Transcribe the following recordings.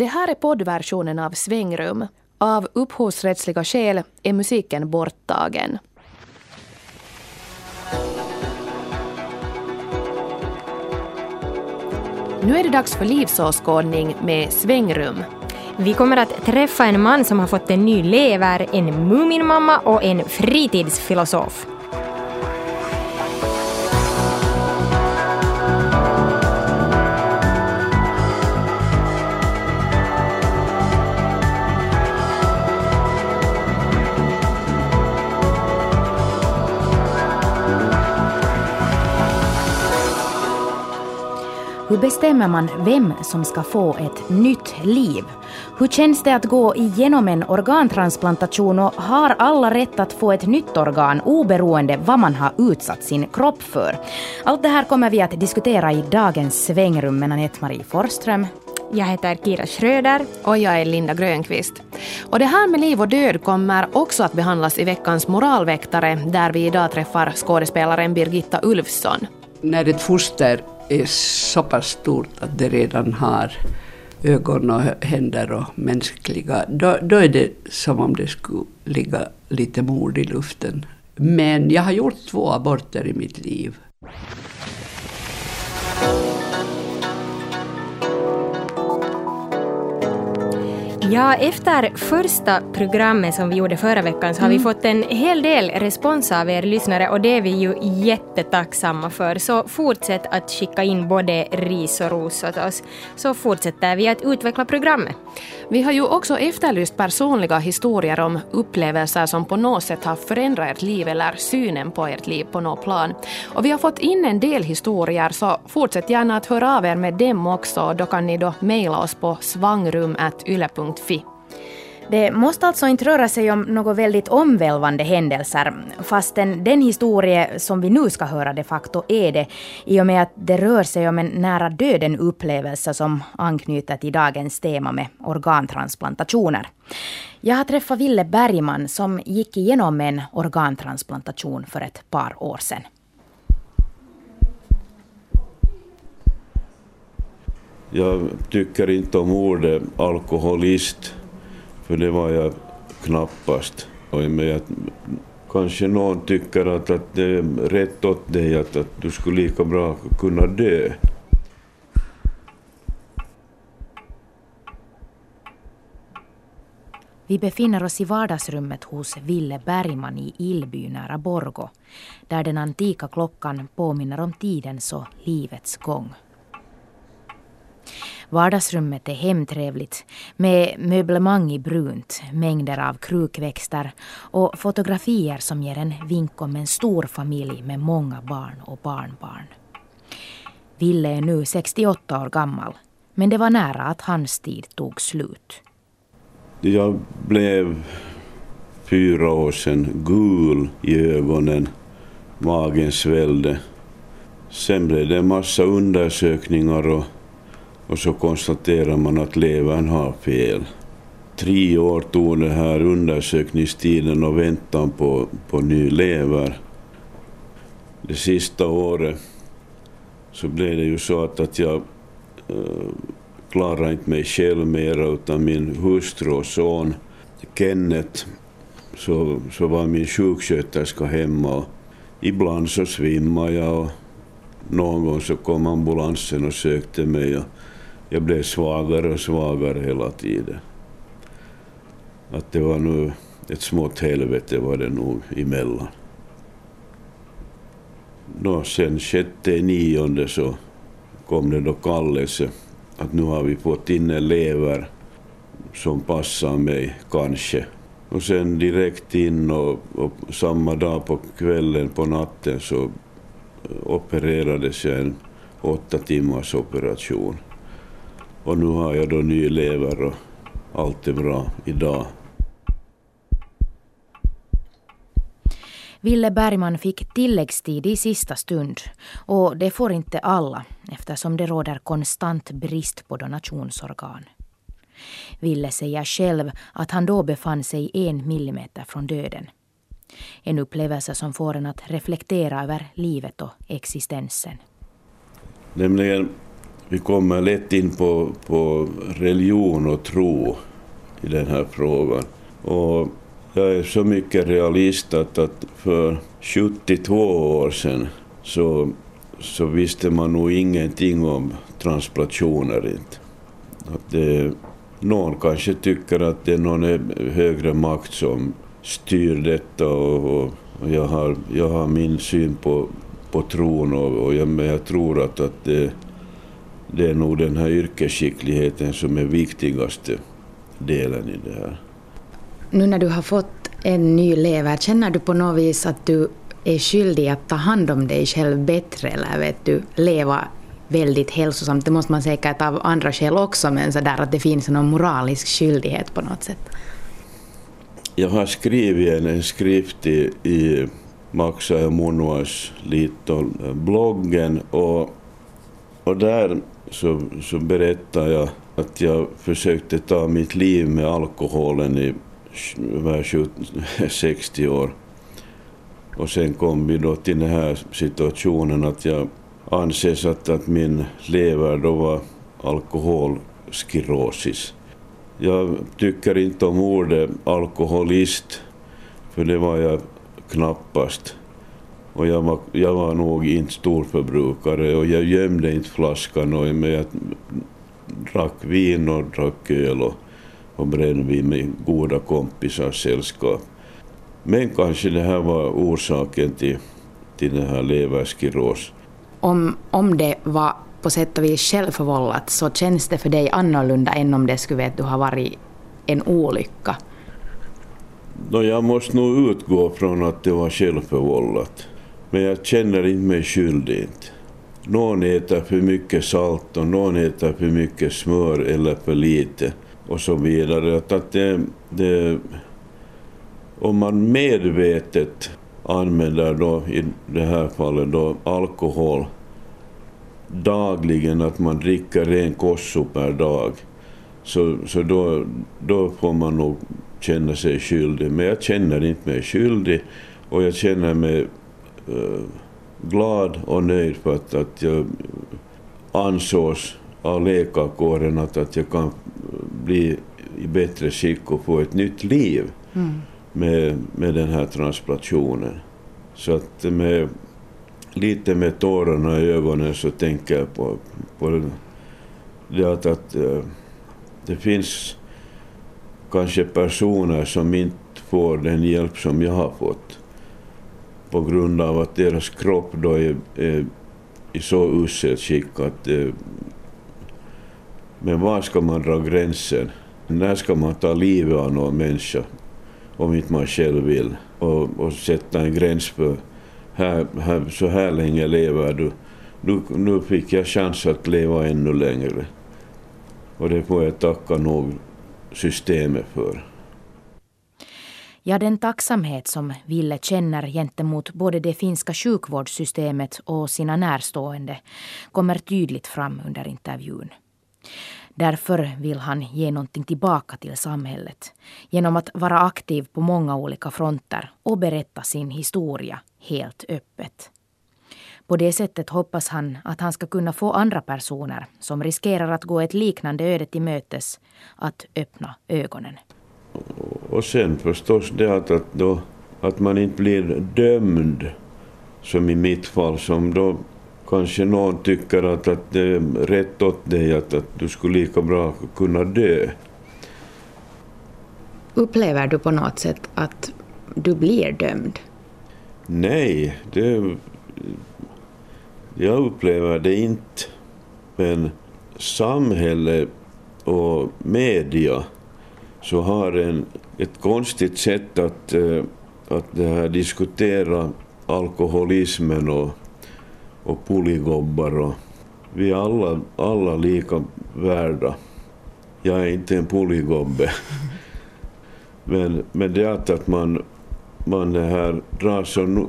Det här är poddversionen av Svängrum. Av upphovsrättsliga skäl är musiken borttagen. Nu är det dags för livsåskådning med Svängrum. Vi kommer att träffa en man som har fått en ny lever, en Muminmamma och en fritidsfilosof. Hur bestämmer man vem som ska få ett nytt liv? Hur känns det att gå igenom en organtransplantation och har alla rätt att få ett nytt organ oberoende vad man har utsatt sin kropp för? Allt det här kommer vi att diskutera i dagens svängrum med Anette-Marie Forsström. Jag heter Kira Schröder. Och jag är Linda Grönqvist. Och det här med liv och död kommer också att behandlas i veckans Moralväktare där vi idag träffar skådespelaren Birgitta Ulfsson. När ett foster är så pass stort att det redan har ögon och händer och mänskliga, då, då är det som om det skulle ligga lite mord i luften. Men jag har gjort två aborter i mitt liv. Ja, efter första programmet som vi gjorde förra veckan så har vi fått en hel del respons av er lyssnare och det är vi ju jättetacksamma för. Så fortsätt att skicka in både ris och ros åt oss så fortsätter vi att utveckla programmet. Vi har ju också efterlyst personliga historier om upplevelser som på något sätt har förändrat ert liv eller synen på ert liv på något plan. Och vi har fått in en del historier så fortsätt gärna att höra av er med dem också. Då kan ni då mejla oss på svangrum.yle.fi. Det måste alltså inte röra sig om något väldigt omvälvande händelser, fastän den historia som vi nu ska höra de facto är det, i och med att det rör sig om en nära döden upplevelse som anknyter till dagens tema med organtransplantationer. Jag har träffat Ville Bergman som gick igenom en organtransplantation för ett par år sedan. Jag tycker inte om ordet alkoholist, för det var jag knappast. Och jag, kanske någon tycker att, att det är rätt åt dig att, att du skulle lika bra kunna dö. Vi befinner oss i vardagsrummet hos Ville Bergman i Ilby nära Borgo, där den antika klockan påminner om tidens och livets gång. Vardagsrummet är hemtrevligt med möblemang i brunt, mängder av krukväxter och fotografier som ger en vink om en stor familj med många barn och barnbarn. Ville är nu 68 år gammal, men det var nära att hans tid tog slut. Jag blev fyra år sedan gul i ögonen, magen svällde. Sen blev det en massa undersökningar och och så konstaterar man att levern har fel. Tre år tog det här undersökningstiden och väntan på, på ny lever. Det sista året så blev det ju så att, att jag äh, klarade inte mig själv mera utan min hustru och son Kenneth så, så var min sjuksköterska hemma och ibland så svimmade jag och någon gång så kom ambulansen och sökte mig och jag blev svagare och svagare hela tiden. Att det var nu ett smått helvete var det nog emellan. Då sen sjätte nionde så kom det då kallelse att nu har vi fått in en lever som passar mig, kanske. Och sen direkt in och, och samma dag på kvällen, på natten så eh, opererades jag en åtta timmars operation. Och nu har jag då ny lever och allt är bra idag. Ville Bergman fick tilläggstid i sista stund och det får inte alla eftersom det råder konstant brist på donationsorgan. Ville säger själv att han då befann sig en millimeter från döden. En upplevelse som får en att reflektera över livet och existensen. Nämligen vi kommer lätt in på, på religion och tro i den här frågan. Och jag är så mycket realist att, att för 72 år sedan så, så visste man nog ingenting om transplantationer. Inte. Att det, någon kanske tycker att det är någon högre makt som styr detta och, och, och jag, har, jag har min syn på, på tron och, och jag, men jag tror att, att det, det är nog den här yrkesskickligheten som är viktigaste delen i det här. Nu när du har fått en ny lever, känner du på något vis att du är skyldig att ta hand om dig själv bättre eller vet du, leva väldigt hälsosamt? Det måste man säkert av andra skäl också, men så där att det finns någon moralisk skyldighet på något sätt. Jag har skrivit en, en skrift i, i Maxa ja Munuas bloggen och, och där så, så berättade jag att jag försökte ta mitt liv med alkoholen i över 60 år. Och sen kom vi då till den här situationen att jag anses att, att min lever då var alkoholskirosis. Jag tycker inte om ordet alkoholist, för det var jag knappast. Och jag var, jag var nog inte storförbrukare och jag gömde inte flaskan, och, jag drack vin och drack öl och, och brännvin med goda kompisars sällskap. Men kanske det här var orsaken till, till den här leverskiros. Om, om det var på sätt och vis självförvållat så känns det för dig annorlunda än om det skulle vet, du ha varit en olycka? No, jag måste nog utgå från att det var självförvållat. Men jag känner inte mig skyldig. Inte. Någon äter för mycket salt och någon äter för mycket smör eller för lite och så vidare. Att det, det, om man medvetet använder då i det här fallet då alkohol dagligen, att man dricker en kosso per dag, så, så då, då får man nog känna sig skyldig. Men jag känner inte mig skyldig och jag känner mig glad och nöjd för att, att jag ansågs av läkarkåren att, att jag kan bli i bättre skick och få ett nytt liv mm. med, med den här transplantationen. Så att med, lite med tårarna i ögonen så tänker jag på, på det att, att uh, det finns kanske personer som inte får den hjälp som jag har fått på grund av att deras kropp då är, är i så uselt skick att... Eh, men var ska man dra gränsen? När ska man ta livet av någon människa om inte man själv vill? Och, och sätta en gräns för här, här, så här länge lever du. Nu, nu fick jag chans att leva ännu längre. Och det får jag tacka nog systemet för. Ja, den tacksamhet som Ville känner gentemot både det finska sjukvårdssystemet och sina närstående kommer tydligt fram under intervjun. Därför vill han ge någonting tillbaka till samhället genom att vara aktiv på många olika fronter och berätta sin historia helt öppet. På det sättet hoppas han att han ska kunna få andra personer som riskerar att gå ett liknande öde till mötes att öppna ögonen. Och sen förstås det att, att, då, att man inte blir dömd, som i mitt fall, som då kanske någon tycker att, att det är rätt åt dig, att, att du skulle lika bra kunna dö. Upplever du på något sätt att du blir dömd? Nej, det, jag upplever det inte. Men samhälle och media så har en, ett konstigt sätt att, eh, att det här diskutera alkoholismen och, och polygobbar. Och vi är alla, alla lika värda. Jag är inte en polygobbe. Men, men det är att man, man det här drar så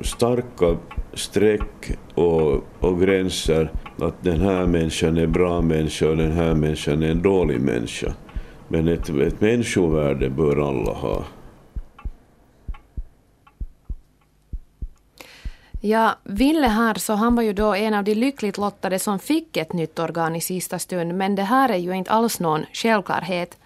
starka streck och, och gränser att den här människan är en bra människa och den här människan är en dålig människa. Men ett, ett människovärde bör alla ha. Ja, Ville här så han var ju då en av de lyckligt lottade som fick ett nytt organ i sista stund, men det här är ju inte alls någon självklarhet.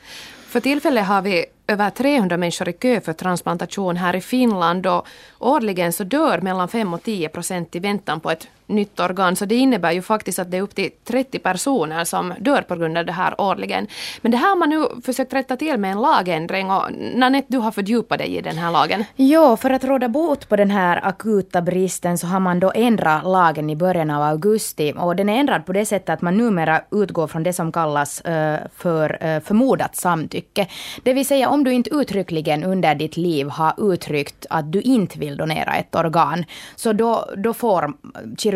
För tillfället har vi över 300 människor i kö för transplantation här i Finland och årligen så dör mellan 5 och 10 procent i väntan på ett nytt organ. Så det innebär ju faktiskt att det är upp till 30 personer som dör på grund av det här årligen. Men det här har man nu försökt rätta till med en lagändring och Nanette, du har fördjupat dig i den här lagen. Ja, för att råda bot på den här akuta bristen så har man då ändrat lagen i början av augusti och den är ändrad på det sättet att man numera utgår från det som kallas uh, för uh, förmodat samtycke. Det vill säga om du inte uttryckligen under ditt liv har uttryckt att du inte vill donera ett organ, så då, då får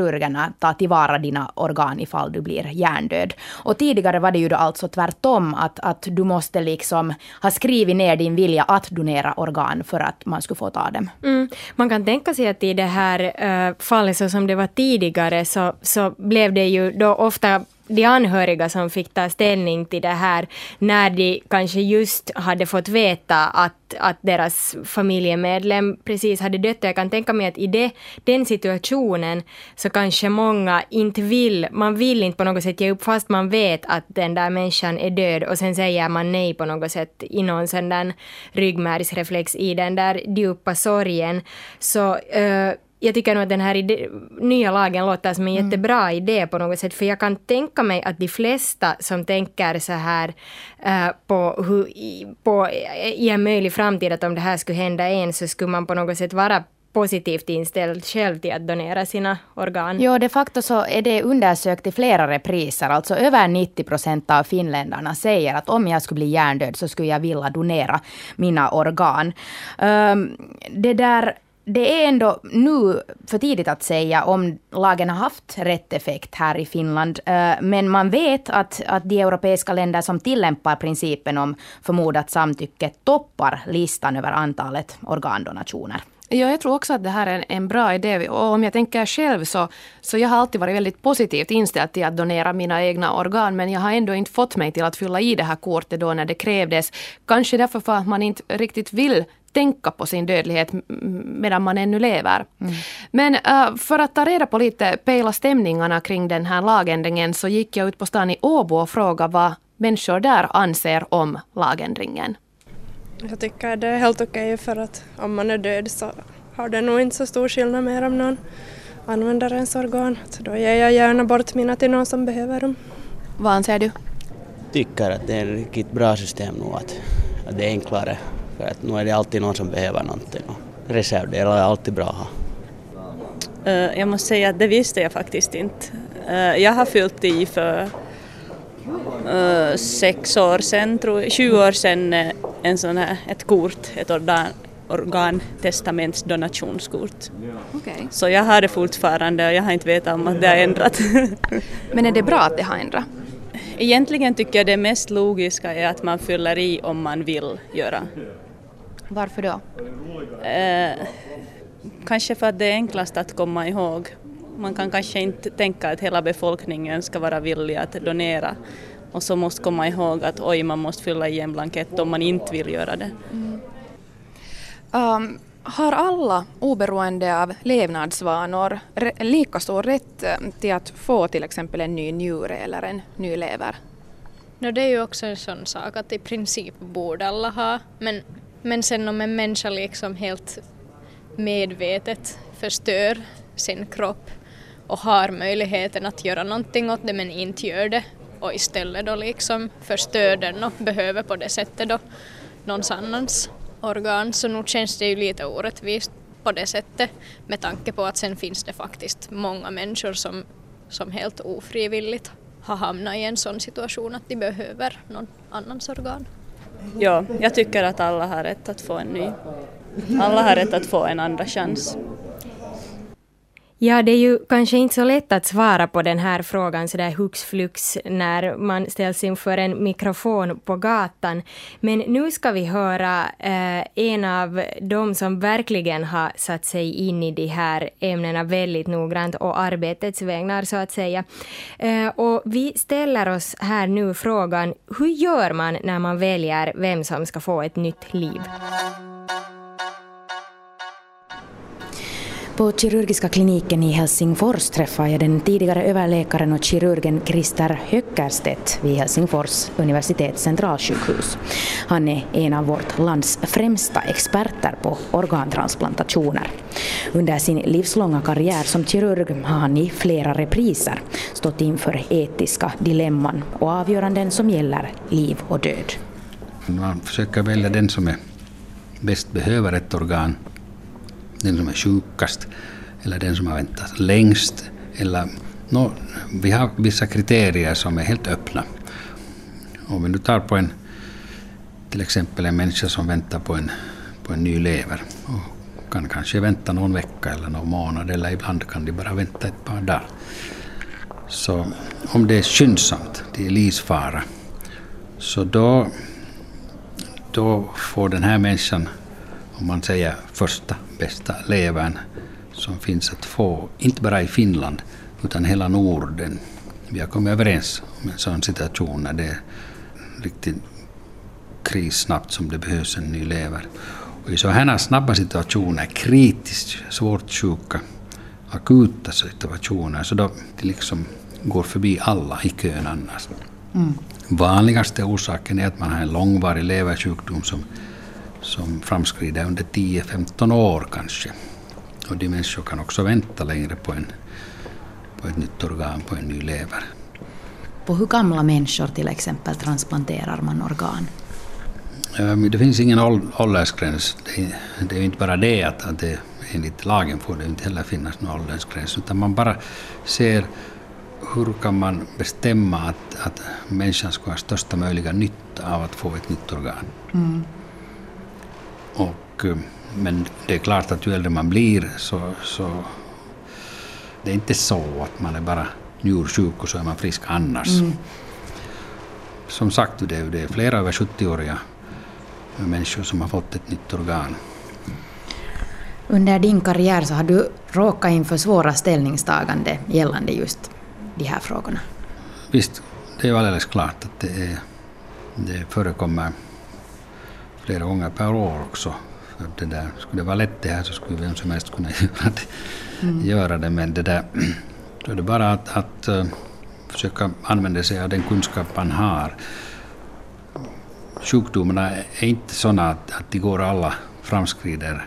kirurgerna ta tillvara dina organ ifall du blir hjärndöd. Och tidigare var det ju då alltså tvärtom, att, att du måste liksom ha skrivit ner din vilja att donera organ för att man skulle få ta dem. Mm. Man kan tänka sig att i det här uh, fallet så som det var tidigare så, så blev det ju då ofta de anhöriga som fick ta ställning till det här när de kanske just hade fått veta att, att deras familjemedlem precis hade dött. Jag kan tänka mig att i det, den situationen så kanske många inte vill, man vill inte på något sätt ge upp fast man vet att den där människan är död och sen säger man nej på något sätt i någon sån där ryggmärgsreflex i den där djupa sorgen. Så uh, jag tycker nog att den här ide, nya lagen låter som en mm. jättebra idé på något sätt, för jag kan tänka mig att de flesta som tänker så här uh, på, hur, på i en möjlig framtid, att om det här skulle hända en, så skulle man på något sätt vara positivt inställd själv till att donera sina organ. Jo, de facto så är det undersökt i flera repriser. Alltså över 90 procent av finländarna säger att om jag skulle bli hjärndöd så skulle jag vilja donera mina organ. Um, det där det är ändå nu för tidigt att säga om lagen har haft rätt effekt här i Finland. Eh, men man vet att, att de europeiska länder som tillämpar principen om förmodat samtycke toppar listan över antalet organdonationer. Ja, jag tror också att det här är en bra idé. Och om jag tänker själv så, så jag har alltid varit väldigt positivt inställd till att donera mina egna organ. Men jag har ändå inte fått mig till att fylla i det här kortet då när det krävdes. Kanske därför för att man inte riktigt vill tänka på sin dödlighet medan man ännu lever. Mm. Men uh, för att ta reda på lite, pejla stämningarna kring den här lagändringen så gick jag ut på stan i Åbo och frågade vad människor där anser om lagändringen. Jag tycker det är helt okej för att om man är död så har det nog inte så stor skillnad mer om någon använder ens organ. Så då ger jag gärna bort mina till någon som behöver dem. Vad anser du? tycker att det är ett riktigt bra system nu att, att det är enklare för att nu är det alltid någon som behöver någonting och reservdelar är alltid bra att ha. Uh, jag måste säga att det visste jag faktiskt inte. Uh, jag har fyllt i för uh, sex år sedan, tror jag, 20 år sedan, en sån här, ett kort, ett organ, organtestamentsdonationskort. Okay. Så jag har det fortfarande och jag har inte vetat om att det har ändrat. Men är det bra att det har ändrat? Egentligen tycker jag det mest logiska är att man fyller i om man vill göra. Varför då? Eh, kanske för att det är enklast att komma ihåg. Man kan kanske inte tänka att hela befolkningen ska vara villig att donera och så måste komma ihåg att oj, man måste fylla i en blankett om man inte vill göra det. Mm. Um, har alla, oberoende av levnadsvanor, lika stor rätt eh, till att få till exempel en ny njure eller en ny lever? No, det är ju också en sån sak att i princip borde alla ha, men, men sen om en människa liksom helt medvetet förstör sin kropp och har möjligheten att göra någonting åt det men inte gör det och istället då liksom förstör den och behöver på det sättet då någons annans organ så nog känns det ju lite orättvist på det sättet med tanke på att sen finns det faktiskt många människor som, som helt ofrivilligt har hamnat i en sån situation att de behöver någon annans organ. Ja, jag tycker att alla har rätt att få en ny. Alla har rätt att få en andra chans. Ja, det är ju kanske inte så lätt att svara på den här frågan sådär hux flux när man ställs inför en mikrofon på gatan. Men nu ska vi höra eh, en av de som verkligen har satt sig in i de här ämnena väldigt noggrant och arbetets vägnar så att säga. Eh, och vi ställer oss här nu frågan, hur gör man när man väljer vem som ska få ett nytt liv? På kirurgiska kliniken i Helsingfors träffar jag den tidigare överläkaren och kirurgen Christer Höckerstedt vid Helsingfors universitets centralsjukhus. Han är en av vårt lands främsta experter på organtransplantationer. Under sin livslånga karriär som kirurg har han i flera repriser stått inför etiska dilemman och avgöranden som gäller liv och död. Man försöker välja den som är bäst behöver ett organ den som är sjukast eller den som har väntat längst. Eller, no, vi har vissa kriterier som är helt öppna. Om vi nu tar på en, till exempel en människa som väntar på en, på en ny lever och kan kanske vänta någon vecka eller någon månad eller ibland kan de bara vänta ett par dagar. Så om det är skyndsamt, det är livsfara, så då, då får den här människan, om man säger första bästa levern som finns att få, inte bara i Finland utan hela Norden. Vi har kommit överens om en sån situation när det är riktigt kris snabbt som det behövs en ny lever. Och I sådana snabba situationer, kritiskt svårt sjuka, akuta situationer, så då det liksom går förbi alla i kön annars. Mm. Vanligaste orsaken är att man har en långvarig leversjukdom som som framskrider under 10-15 år kanske. Och de människor kan också vänta längre på, en, på ett nytt organ, på en ny lever. På hur gamla människor till exempel transplanterar man organ? Det finns ingen åldersgräns. Det är inte bara det att, att det, enligt lagen får det inte heller finnas någon åldersgräns, utan man bara ser hur kan man bestämma att, att människan ska ha största möjliga nytta av att få ett nytt organ. Mm. Och, eh, men det är klart att ju äldre man blir så, så det är inte så att man är bara njursjuk och så är man frisk annars. Mm. Som sagt, det är, det är flera över 70-åriga människor som har fått ett nytt organ. Under din karriär så har du råkat inför svåra ställningstagande gällande just de här frågorna. Visst, det är alldeles klart att det, är, det förekommer flera gånger per år också. För det där, skulle det vara lätt det här så skulle vem som helst kunna göra det. Mm. Göra det men det där, då är det bara att, att uh, försöka använda sig av den kunskap man har. Sjukdomarna är inte sådana att, att de går alla framskrider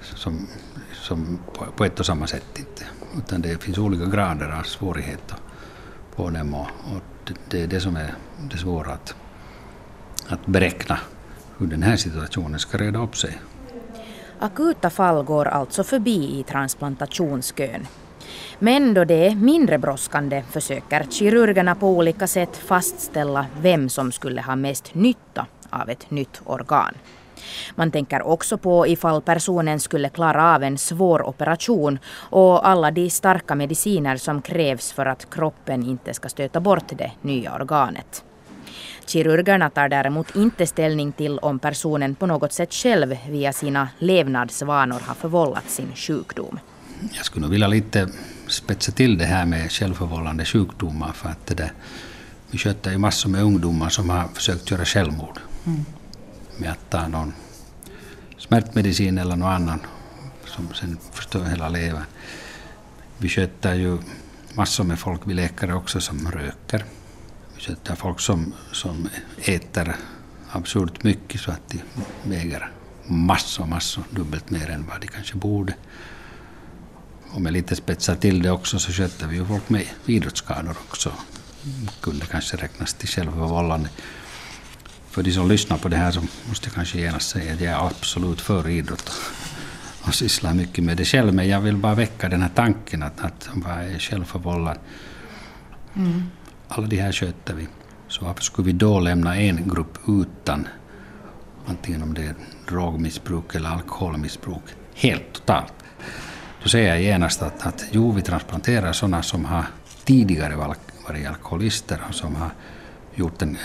som, som på, på ett och samma sätt. Inte. Utan det finns olika grader av svårighet på dem och, och det, det, är det som är det svåra att, att beräkna hur den här situationen ska reda upp sig. Akuta fall går alltså förbi i transplantationskön. Men då det är mindre brådskande försöker kirurgerna på olika sätt fastställa vem som skulle ha mest nytta av ett nytt organ. Man tänker också på ifall personen skulle klara av en svår operation och alla de starka mediciner som krävs för att kroppen inte ska stöta bort det nya organet. Kirurgerna tar däremot inte ställning till om personen på något sätt själv via sina levnadsvanor har förvållat sin sjukdom. Jag skulle nog vilja lite spetsa till det här med självförvållande sjukdomar för att det där, vi sköter ju massor med ungdomar som har försökt göra självmord mm. med att ta någon smärtmedicin eller någon annan som sen förstör hela levern. Vi sköter ju massor med folk, vi läkare också, som röker sätter folk som, som äter absurt mycket så att de väger massor, massor, dubbelt mer än vad de kanske borde. Om jag lite spetsar till det också så sköter vi ju folk med idrottsskador också. Kunde kanske räknas till självförvållande. För de som lyssnar på det här så måste jag kanske genast säga att jag är absolut för idrott och sysslar mycket med det själv. Men jag vill bara väcka den här tanken att, att vad är självförvållande? Mm alla de här sköter vi. Så varför skulle vi då lämna en grupp utan, antingen om det är drogmissbruk eller alkoholmissbruk, helt totalt? Då säger jag genast att, att jo, vi transplanterar sådana som har tidigare varit alkoholister och som har gjort en,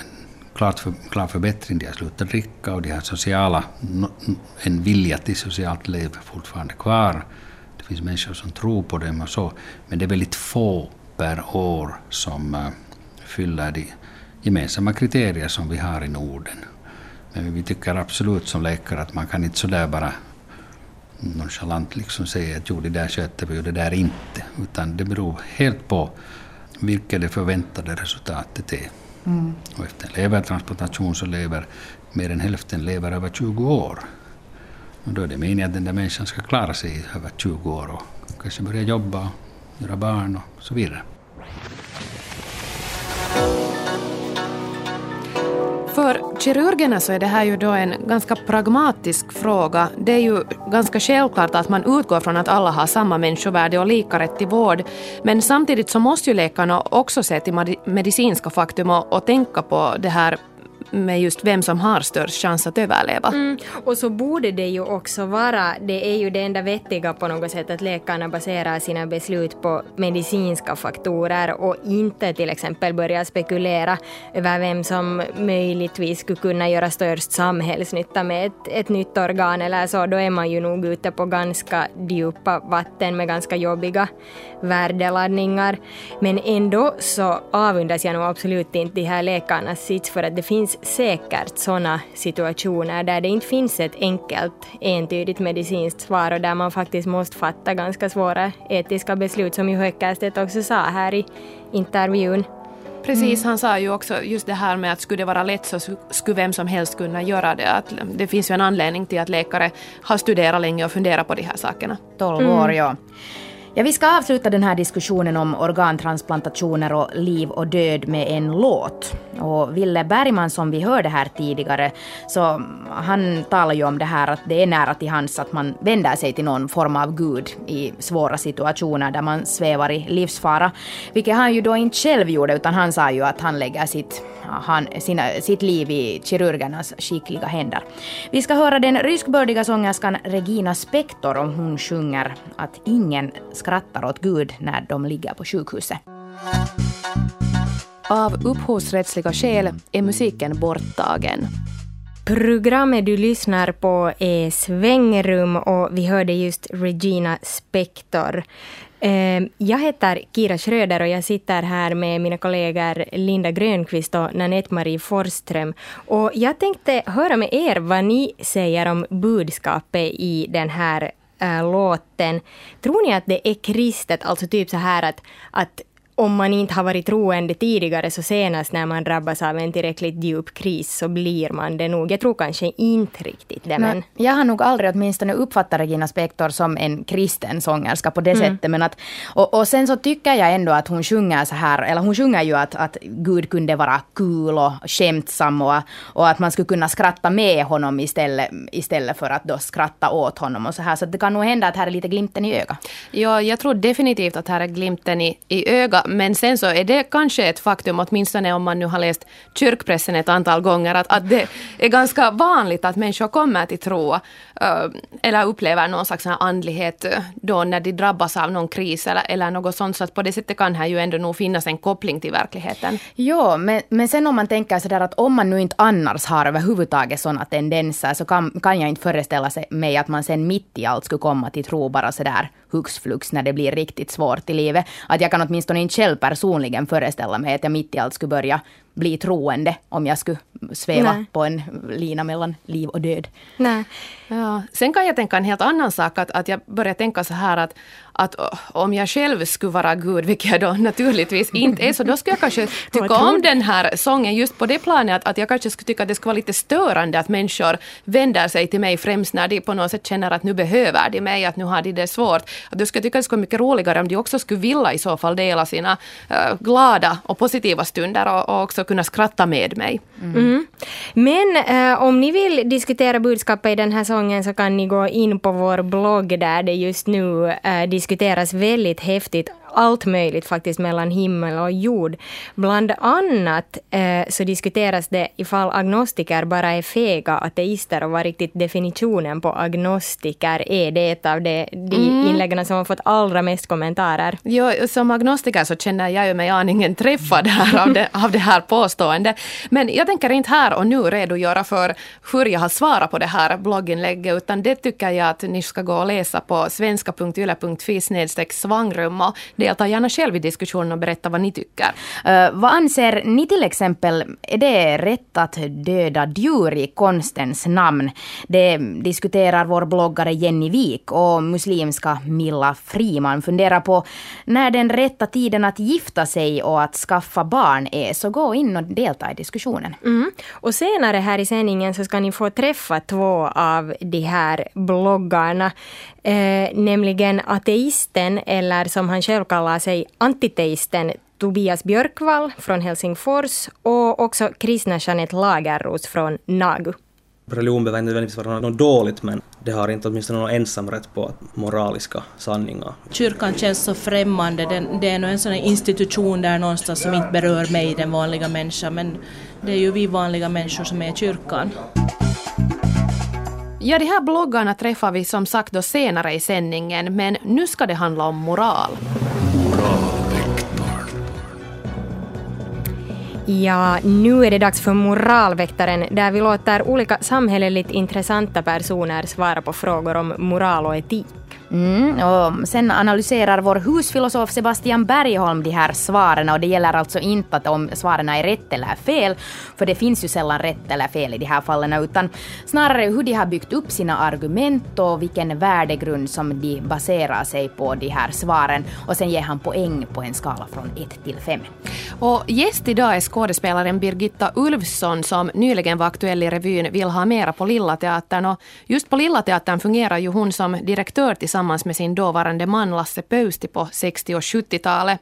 klart för, klar förbättring. De har slutat dricka och de har sociala, en vilja till socialt liv fortfarande kvar. Det finns människor som tror på dem och så, men det är väldigt få per år som eh, fyller de gemensamma kriterier som vi har i Norden. Men vi tycker absolut som läkare att man kan inte sådär bara nonchalant liksom säga att jo, det där sköter vi och det där inte. Utan det beror helt på vilket det förväntade resultatet är. Mm. Och efter en levertransplantation så lever mer än hälften lever över 20 år. Och då är det meningen att den där människan ska klara sig över 20 år och kanske börja jobba, göra barn och så vidare. Kirurgerna så är det här ju då en ganska pragmatisk fråga. Det är ju ganska självklart att man utgår från att alla har samma människovärde och lika rätt till vård. Men samtidigt så måste ju läkarna också se till medicinska faktum och, och tänka på det här med just vem som har störst chans att överleva. Mm. Och så borde det ju också vara, det är ju det enda vettiga på något sätt, att läkarna baserar sina beslut på medicinska faktorer och inte till exempel börjar spekulera över vem som möjligtvis skulle kunna göra störst samhällsnytta med ett, ett nytt organ eller så. Då är man ju nog ute på ganska djupa vatten med ganska jobbiga värdeladdningar. Men ändå så avundas jag nog absolut inte de här läkarnas sits för att det finns säkert sådana situationer där det inte finns ett enkelt entydigt medicinskt svar och där man faktiskt måste fatta ganska svåra etiska beslut som ju Höckerstedt också sa här i intervjun. Precis, mm. han sa ju också just det här med att skulle det vara lätt så skulle vem som helst kunna göra det. Att det finns ju en anledning till att läkare har studerat länge och funderat på de här sakerna. 12 år, mm. ja. Ja, vi ska avsluta den här diskussionen om organtransplantationer och liv och död med en låt. Och Ville Bergman som vi hörde här tidigare, så han talar ju om det här att det är nära till hands att man vänder sig till någon form av gud i svåra situationer där man svävar i livsfara. Vilket han ju då inte själv gjorde, utan han sa ju att han lägger sitt han, sina, sitt liv i kirurgernas skickliga händer. Vi ska höra den ryskbördiga sångerskan Regina Spektor om hon sjunger att ingen skrattar åt Gud när de ligger på sjukhuset. Av upphovsrättsliga skäl är musiken borttagen. Programmet du lyssnar på är Svängrum och vi hörde just Regina Spektor. Ehm, jag heter Kira Schröder och jag sitter här med mina kollegor Linda Grönqvist och Nanette-Marie Forsström. Och jag tänkte höra med er vad ni säger om budskapet i den här äh, låten. Tror ni att det är kristet, alltså typ så här att, att om man inte har varit troende tidigare så senast när man drabbas av en tillräckligt djup kris så blir man det nog. Jag tror kanske inte riktigt det. Men... Jag har nog aldrig åtminstone uppfattat Regina Spektor som en kristen sångerska på det mm. sättet. Men att, och, och, sen så tycker jag ändå att hon sjunger så här, eller hon sjunger ju att, att Gud kunde vara kul och skämtsam och, och att man skulle kunna skratta med honom istället, istället för att då skratta åt honom och så här. Så det kan nog hända att här är lite glimten i ögat. Ja, jag tror definitivt att här är glimten i, i ögat men sen så är det kanske ett faktum, åtminstone om man nu har läst kyrkpressen ett antal gånger, att, att det är ganska vanligt att människor kommer till tro. Eh, eller upplever någon slags andlighet eh, då när de drabbas av någon kris eller, eller något sånt. Så att på det sättet kan här ju ändå nog finnas en koppling till verkligheten. Ja, men, men sen om man tänker sådär att om man nu inte annars har överhuvudtaget sådana tendenser så kan, kan jag inte föreställa mig att man sen mitt i allt skulle komma till tro bara sådär hux flux när det blir riktigt svårt i livet. Att jag kan åtminstone inte själv personligen föreställa mig att jag mitt i allt skulle börja bli troende om jag skulle sväva Nej. på en lina mellan liv och död. Nej. Ja. Sen kan jag tänka en helt annan sak, att, att jag börjar tänka så här att, att om jag själv skulle vara Gud, vilket jag då naturligtvis inte är, så då skulle jag kanske tycka om den här sången just på det planet att, att jag kanske skulle tycka att det skulle vara lite störande att människor vänder sig till mig främst när de på något sätt känner att nu behöver de mig, att nu har de det svårt. Att då skulle jag tycka att det skulle vara mycket roligare om de också skulle vilja i så fall dela sina uh, glada och positiva stunder och, och också kunna skratta med mig. Mm. Mm. Men uh, om ni vill diskutera budskapet i den här sången så kan ni gå in på vår blogg där det just nu uh, diskuteras väldigt häftigt allt möjligt faktiskt mellan himmel och jord. Bland annat eh, så diskuteras det ifall agnostiker bara är fega ateister och vad riktigt definitionen på agnostiker är. Det är ett av de, de mm. inläggen som har fått allra mest kommentarer. Jo, som agnostiker så känner jag ju mig aningen träffad här av, det, av det här påståendet. Men jag tänker inte här och nu redogöra för hur jag har svarat på det här blogginlägget, utan det tycker jag att ni ska gå och läsa på svenska.yle.fi svangrum delta gärna själv i diskussionen och berätta vad ni tycker. Uh, vad anser ni till exempel, är det rätt att döda djur i konstens namn? Det diskuterar vår bloggare Jenny Wik och muslimska Milla Friman funderar på när den rätta tiden att gifta sig och att skaffa barn är. Så gå in och delta i diskussionen. Mm. Och senare här i sändningen så ska ni få träffa två av de här bloggarna. Eh, nämligen ateisten, eller som han själv kallar sig, antiteisten Tobias Björkvall från Helsingfors och också kristna Jeanette Lagerros från Nagu. Religion behöver inte nödvändigtvis vara något dåligt men det har inte åtminstone någon ensamrätt på moraliska sanningar. Kyrkan känns så främmande, den, det är nog en sån institution där någonstans som inte berör mig, den vanliga människan, men det är ju vi vanliga människor som är kyrkan. Ja, de här bloggarna träffar vi som sagt då senare i sändningen, men nu ska det handla om moral. Ja, nu är det dags för Moralväktaren där vi låter olika samhälleligt intressanta personer svara på frågor om moral och etik. Mm, och sen analyserar vår husfilosof Sebastian Bergholm de här svaren och det gäller alltså inte att om svaren är rätt eller fel, för det finns ju sällan rätt eller fel i de här fallen, utan snarare hur de har byggt upp sina argument och vilken värdegrund som de baserar sig på de här svaren. Och sen ger han poäng på en skala från 1 till 5. Och gäst idag är skådespelaren Birgitta Ulfsson som nyligen var aktuell i revyn Vill ha mera på Lilla Teatern. Och just på Lilla Teatern fungerar ju hon som direktör tillsammans tillsammans med sin dåvarande man Lasse Pöysti på 60 och 70-talet.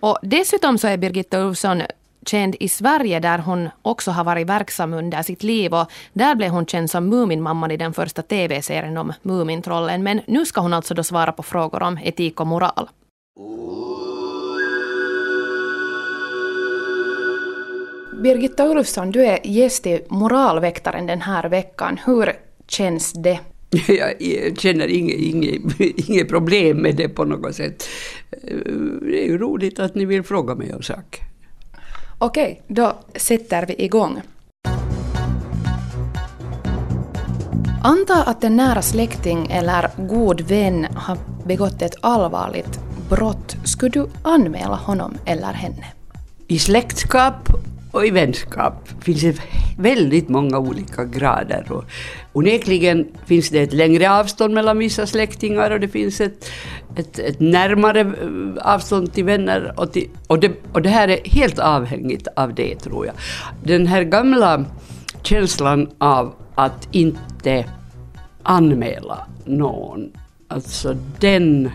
Och dessutom så är Birgitta Ulfsson känd i Sverige där hon också har varit verksam under sitt liv och där blev hon känd som Muminmamman i den första tv-serien om Mumintrollen. Men nu ska hon alltså då svara på frågor om etik och moral. Birgitta Ulfsson, du är gäst i Moralväktaren den här veckan. Hur känns det? Jag känner inget, inget, inget problem med det på något sätt. Det är ju roligt att ni vill fråga mig om saker. Okej, då sätter vi igång. Anta att en nära släkting eller god vän har begått ett allvarligt brott. Skulle du anmäla honom eller henne? I släktskap och i vänskap finns det väldigt många olika grader. Och onekligen finns det ett längre avstånd mellan vissa släktingar och det finns ett, ett, ett närmare eh, avstånd till vänner. Och, till, och, det, och det här är helt avhängigt av det, tror jag. Den här gamla känslan av att inte anmäla någon, alltså den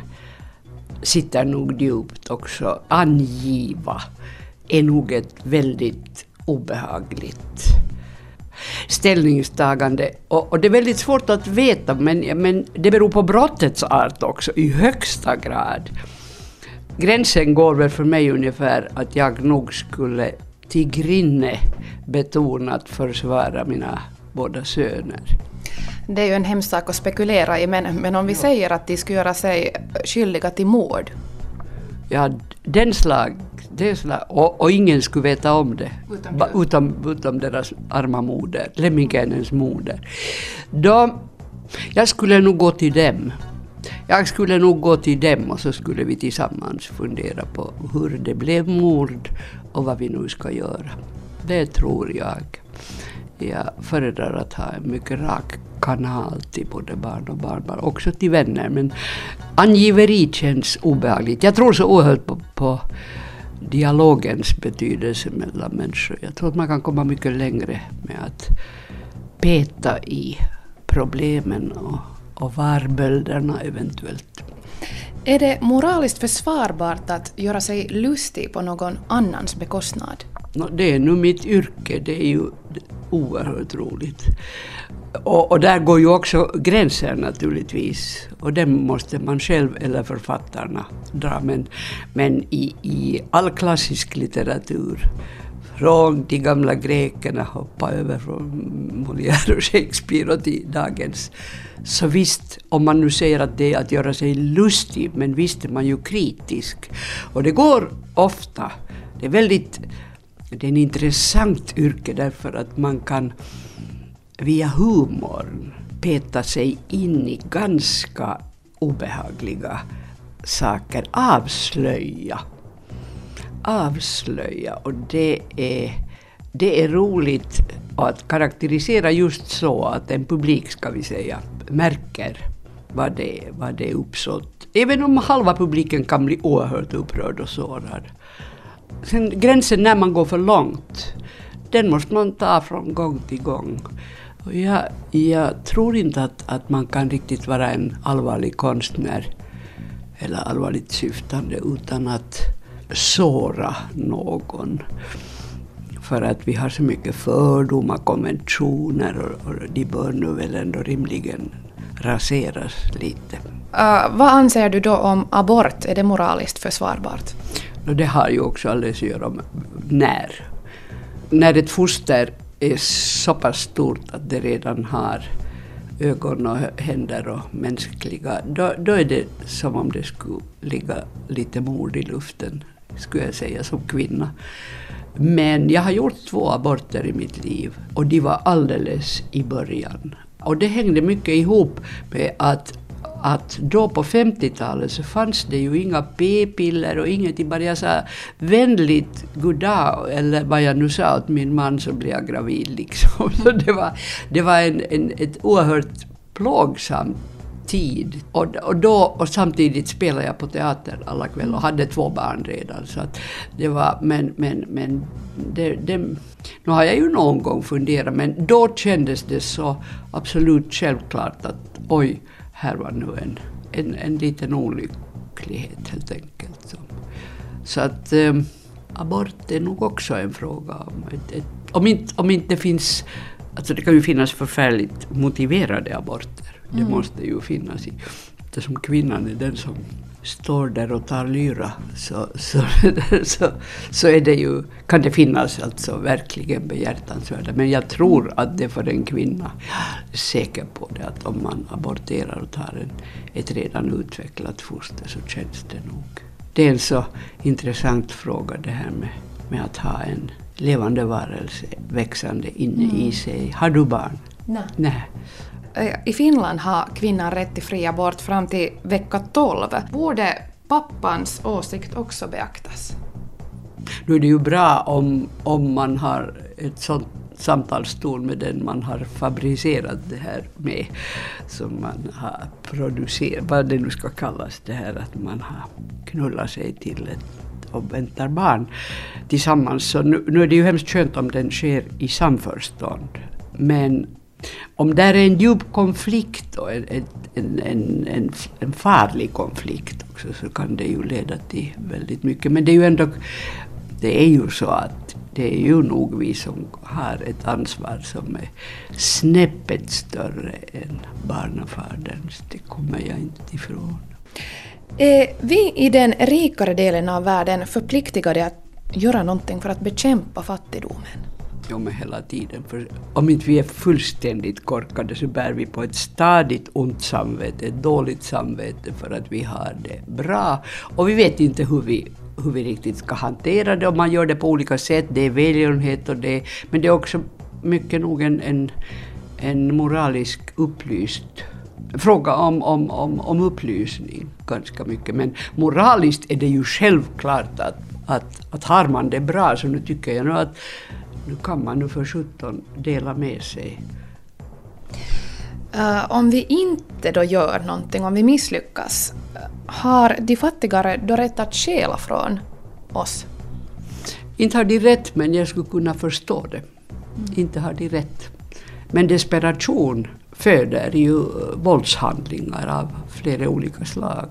sitter nog djupt också. Angiva är nog ett väldigt obehagligt ställningstagande. Och, och, det är väldigt svårt att veta, men, men det beror på brottets art också i högsta grad. Gränsen går väl för mig ungefär att jag nog skulle till grinne betonat försvara mina båda söner. Det är ju en hemsk sak att spekulera i, men, men om vi säger att de skulle göra sig skyldiga till mord? Ja, den slag och, och, ingen skulle veta om det. Utom, utom, utom deras arma moder, Lemminkäinens moder. Då, jag skulle nog gå till dem. Jag skulle nog gå till dem och så skulle vi tillsammans fundera på hur det blev mord och vad vi nu ska göra. Det tror jag. Jag föredrar att ha en mycket rak kanal till både barn och barnbarn, också till vänner. Men angiveri känns obehagligt. Jag tror så oerhört på, på dialogens betydelse mellan människor. Jag tror att man kan komma mycket längre med att peta i problemen och, och varbölderna eventuellt. Är det moraliskt försvarbart att göra sig lustig på någon annans bekostnad? No, det är nu mitt yrke, det är ju oerhört roligt. Och, och, där går ju också gränser naturligtvis. Och den måste man själv eller författarna dra. Men, men i, i all klassisk litteratur, från de gamla grekerna, hoppa över från Molière och Shakespeare och till dagens. Så visst, om man nu säger att det är att göra sig lustig, men visst är man ju kritisk. Och det går ofta. Det är väldigt, det är en intressant yrke därför att man kan via humorn peta sig in i ganska obehagliga saker avslöja. Avslöja och det är, det är roligt att karaktärisera just så att en publik, ska vi säga, märker vad det, vad det är uppsåt. Även om halva publiken kan bli oerhört upprörd och sårad. Sen gränsen när man går för långt, den måste man ta från gång till gång. Jag, jag tror inte att, att man kan riktigt vara en allvarlig konstnär eller allvarligt syftande utan att såra någon. För att vi har så mycket fördomar, konventioner och, och de bör nu väl ändå rimligen raseras lite. Uh, vad anser du då om abort? Är det moraliskt försvarbart? Det har ju också alldeles att göra med när. När ett foster är så pass stort att det redan har ögon och händer och mänskliga, då, då är det som om det skulle ligga lite mord i luften, skulle jag säga som kvinna. Men jag har gjort två aborter i mitt liv och de var alldeles i början. Och det hängde mycket ihop med att att då på 50-talet så fanns det ju inga p-piller och ingenting, bara jag sa vänligt goddag, eller vad jag nu sa åt min man så blev jag gravid liksom. Så det var, det var en, en, ett oerhört plågsamt tid. Och, och, då, och samtidigt spelade jag på teater alla kvällar och hade två barn redan. Så att det var, men men, men det, det, nu har jag ju någon gång funderat, men då kändes det så absolut självklart att oj, här var nu en, en, en liten olycklighet helt enkelt. Så, så att eh, abort är nog också en fråga om, ett, ett, om, inte, om inte finns, alltså det kan ju finnas förfärligt motiverade aborter. Det mm. måste ju finnas. I, eftersom kvinnan är den som står där och tar lyra så, så, så, så är det ju, kan det finnas alltså verkligen behjärtansvärda. Men jag tror att det för en kvinna, jag är säker på det, att om man aborterar och tar en, ett redan utvecklat foster så känns det nog. Det är en så intressant fråga det här med, med att ha en levande varelse växande inne mm. i sig. Har du barn? Nej. Nej. I Finland har kvinnan rätt till fri abort fram till vecka 12. Borde pappans åsikt också beaktas? Nu är det ju bra om, om man har ett sånt samtalston med den man har fabricerat det här med, som man har producerat, vad det nu ska kallas, det här att man har knullat sig till ett och väntar barn tillsammans. Så nu, nu är det ju hemskt skönt om den sker i samförstånd. Men om det är en djup konflikt och en, en, en, en, farlig konflikt också så kan det ju leda till väldigt mycket. Men det är ju ändå, det är ju så att det är ju nog vi som har ett ansvar som är snäppet större än barnafaderns. Det kommer jag inte ifrån. Är vi i den rikare delen av världen förpliktigade att göra någonting för att bekämpa fattigdomen? Jo, men hela tiden. För om inte vi är fullständigt korkade så bär vi på ett stadigt ont samvete, ett dåligt samvete för att vi har det bra. Och vi vet inte hur vi, hur vi riktigt ska hantera det och man gör det på olika sätt. Det är välgörenhet och det, men det är också mycket nog en, en, en moralisk upplyst fråga om, om, om, om upplysning ganska mycket. Men moraliskt är det ju självklart att, att, att har man det bra så nu tycker jag nog att nu kan man nu för sjutton dela med sig. Uh, om vi inte då gör någonting, om vi misslyckas, har de fattigare då rätt att stjäla från oss? Inte har de rätt, men jag skulle kunna förstå det. Mm. Inte har de rätt. Men desperation föder ju våldshandlingar av flera olika slag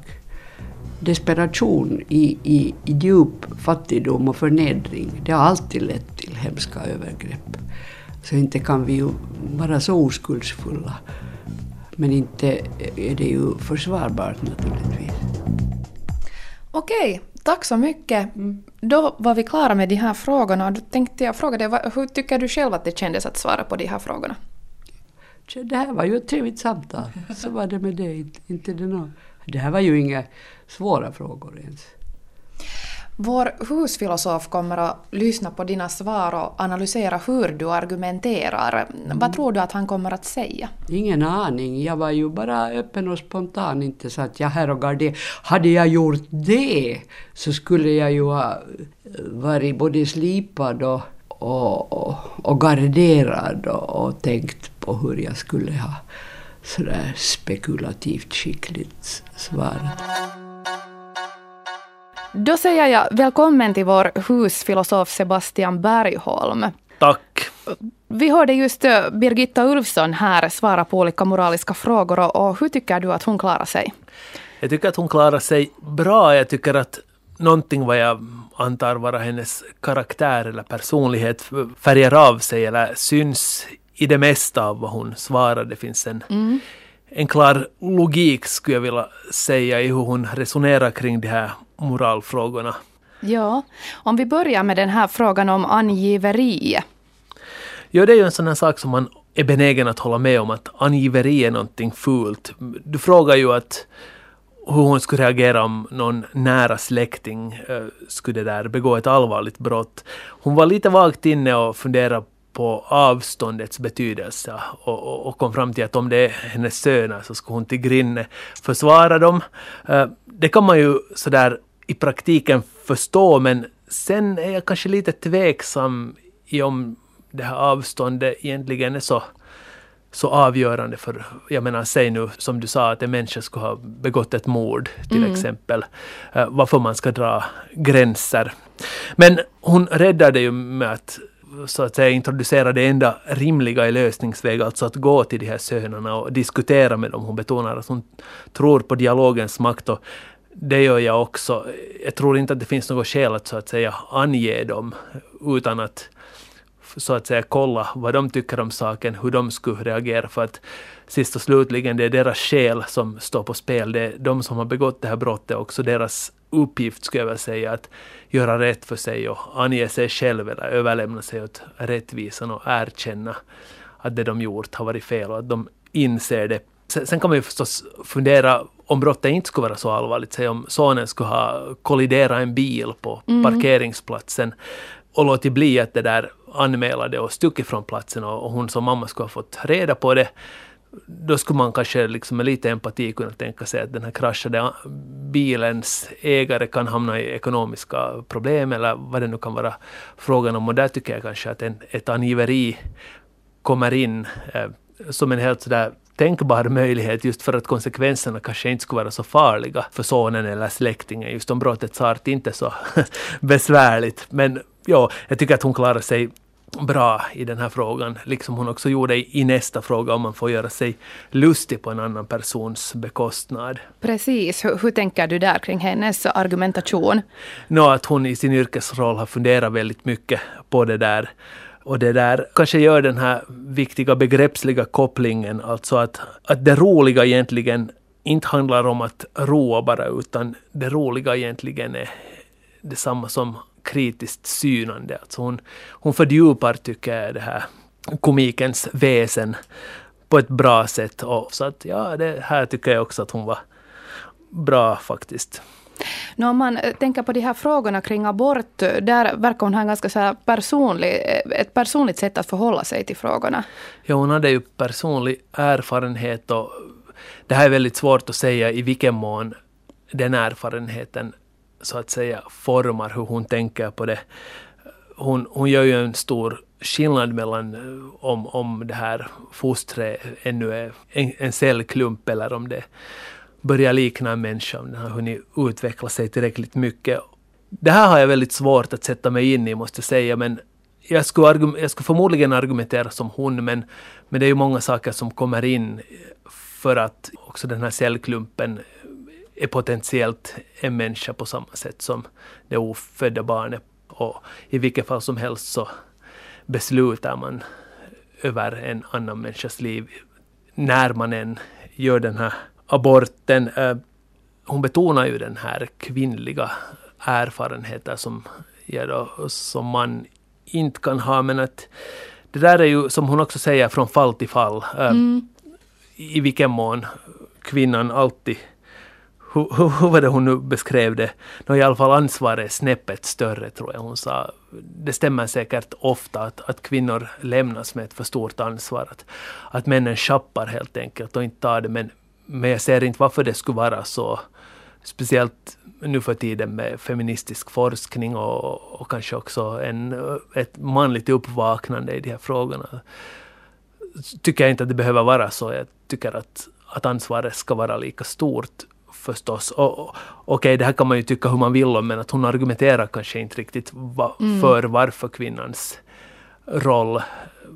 desperation i, i, i djup fattigdom och förnedring, det har alltid lett till hemska övergrepp. Så inte kan vi ju vara så oskuldsfulla. Men inte är det ju försvarbart naturligtvis. Okej, tack så mycket. Mm. Då var vi klara med de här frågorna. Då tänkte jag fråga dig, hur tycker du själv att det kändes att svara på de här frågorna? Det här var ju ett trevligt samtal. Så var det med det. Inte det, någon. Det här var ju inga svåra frågor ens. Vår husfilosof kommer att lyssna på dina svar och analysera hur du argumenterar. Mm. Vad tror du att han kommer att säga? Ingen aning. Jag var ju bara öppen och spontan. Inte så att jag här och garderade. Hade jag gjort det så skulle jag ju ha varit både slipad och, och, och, och garderad och, och tänkt på hur jag skulle ha sådär spekulativt skickligt svarat. Då säger jag välkommen till vår husfilosof Sebastian Bergholm. Tack. Vi hörde just eh, Birgitta Ulfsson här svara på olika moraliska frågor och hur tycker du att hon klarar sig? Jag tycker att hon klarar sig bra. Jag tycker att någonting vad jag antar vara hennes karaktär eller personlighet färgar av sig eller syns i det mesta av vad hon svarar. Det finns en, mm. en klar logik skulle jag vilja säga i hur hon resonerar kring de här moralfrågorna. Ja, om vi börjar med den här frågan om angiveriet. Ja, det är ju en sån här sak som man är benägen att hålla med om, att angiveri är någonting fult. Du frågar ju att hur hon skulle reagera om någon nära släkting uh, skulle där begå ett allvarligt brott. Hon var lite vagt inne och funderade på avståndets betydelse och, och, och, kom fram till att om det är hennes söner så skulle hon till grinne försvara dem. Uh, det kan man ju sådär i praktiken förstå men sen är jag kanske lite tveksam i om det här avståndet egentligen är så, så avgörande för, jag menar säg nu som du sa att en människa skulle ha begått ett mord till mm. exempel, uh, varför man ska dra gränser. Men hon räddade ju med att så att säga introducera det enda rimliga i lösningsväg, alltså att gå till de här sönerna och diskutera med dem. Hon betonar att hon tror på dialogens makt och det gör jag också. Jag tror inte att det finns något skäl att så att säga ange dem utan att så att säga kolla vad de tycker om saken, hur de skulle reagera för att sist och slutligen det är deras själ som står på spel. Det är de som har begått det här brottet också deras uppgift skulle jag vilja säga att göra rätt för sig och ange sig själv eller överlämna sig åt rättvisan och erkänna att det de gjort har varit fel och att de inser det. Sen kan man ju förstås fundera om brottet inte skulle vara så allvarligt, säg om sonen skulle ha kolliderat en bil på mm. parkeringsplatsen och låtit bli att det där anmäla det och stuckit från platsen och, hon som mamma skulle ha fått reda på det då skulle man kanske liksom med lite empati kunna tänka sig att den här kraschade bilens ägare kan hamna i ekonomiska problem eller vad det nu kan vara frågan om. Och där tycker jag kanske att en, ett angiveri kommer in eh, som en helt sådär tänkbar möjlighet just för att konsekvenserna kanske inte skulle vara så farliga för sonen eller släktingen. Just om brottets art inte är så besvärligt. Men ja, jag tycker att hon klarar sig bra i den här frågan, liksom hon också gjorde i nästa fråga om man får göra sig lustig på en annan persons bekostnad. Precis, hur, hur tänker du där kring hennes argumentation? Nå, att hon i sin yrkesroll har funderat väldigt mycket på det där. Och det där kanske gör den här viktiga begreppsliga kopplingen, alltså att, att det roliga egentligen inte handlar om att roa bara, utan det roliga egentligen är detsamma som kritiskt synande. Alltså hon, hon fördjupar, tycker jag, det här komikens väsen på ett bra sätt. Och så att ja, det här tycker jag också att hon var bra faktiskt. Nå, om man tänker på de här frågorna kring abort, där verkar hon ha en ganska så personlig, ett personligt sätt att förhålla sig till frågorna. Ja, hon hade ju personlig erfarenhet och det här är väldigt svårt att säga i vilken mån den erfarenheten så att säga formar hur hon tänker på det. Hon, hon gör ju en stor skillnad mellan eh, om, om det här fostret ännu är en, en cellklump eller om det börjar likna en människa, om den har hunnit utveckla sig tillräckligt mycket. Det här har jag väldigt svårt att sätta mig in i, måste jag säga, men jag skulle, jag skulle förmodligen argumentera som hon, men, men det är ju många saker som kommer in för att också den här cellklumpen är potentiellt en människa på samma sätt som det ofödda barnet. Och i vilket fall som helst så beslutar man över en annan människas liv när man än gör den här aborten. Eh, hon betonar ju den här kvinnliga erfarenheten som jag då, som man inte kan ha, men att det där är ju, som hon också säger, från fall till fall. Eh, mm. I vilken mån kvinnan alltid hur, hur, hur var det hon nu beskrev det? Nå, I alla fall ansvaret är snäppet större tror jag hon sa. Det stämmer säkert ofta att, att kvinnor lämnas med ett för stort ansvar. Att, att männen schappar helt enkelt och inte tar det. Men, men jag ser inte varför det skulle vara så. Speciellt nu för tiden med feministisk forskning och, och kanske också en, ett manligt uppvaknande i de här frågorna. Tycker jag inte att det behöver vara så. Jag tycker att, att ansvaret ska vara lika stort förstås. Och, och, Okej, det här kan man ju tycka hur man vill om, men att hon argumenterar kanske inte riktigt va, mm. för varför kvinnans roll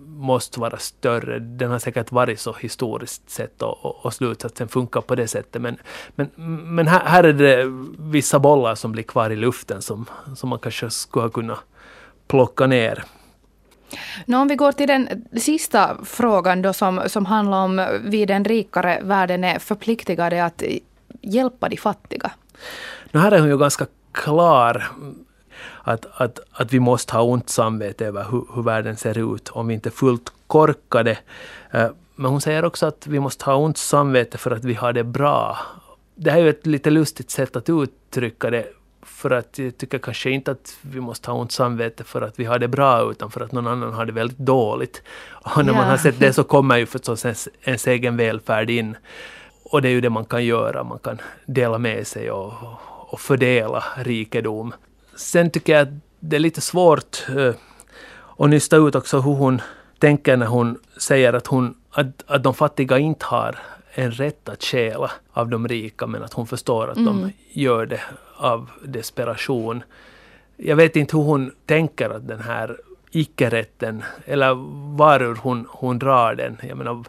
måste vara större. Den har säkert varit så historiskt sett och, och, och slutsatsen funkar på det sättet. Men, men, men här, här, är det vissa bollar som blir kvar i luften som, som man kanske skulle ha kunnat plocka ner. Nå, om vi går till den sista frågan då som, som handlar om vi den rikare världen är förpliktigade att hjälpa de fattiga? Nu här är hon ju ganska klar att, att, att vi måste ha ont samvete över hur, hur världen ser ut om vi inte är fullt korkade. Eh, men hon säger också att vi måste ha ont samvete för att vi har det bra. Det här är ju ett lite lustigt sätt att uttrycka det. För att jag tycker kanske inte att vi måste ha ont samvete för att vi har det bra, utan för att någon annan har det väldigt dåligt. Och när ja. man har sett det så kommer ju förstås ens, ens egen välfärd in. Och det är ju det man kan göra, man kan dela med sig och, och fördela rikedom. Sen tycker jag att det är lite svårt uh, att nysta ut också hur hon tänker när hon säger att, hon, att, att de fattiga inte har en rätt att stjäla av de rika, men att hon förstår att mm. de gör det av desperation. Jag vet inte hur hon tänker att den här icke-rätten, eller varur hon, hon drar den. Jag menar,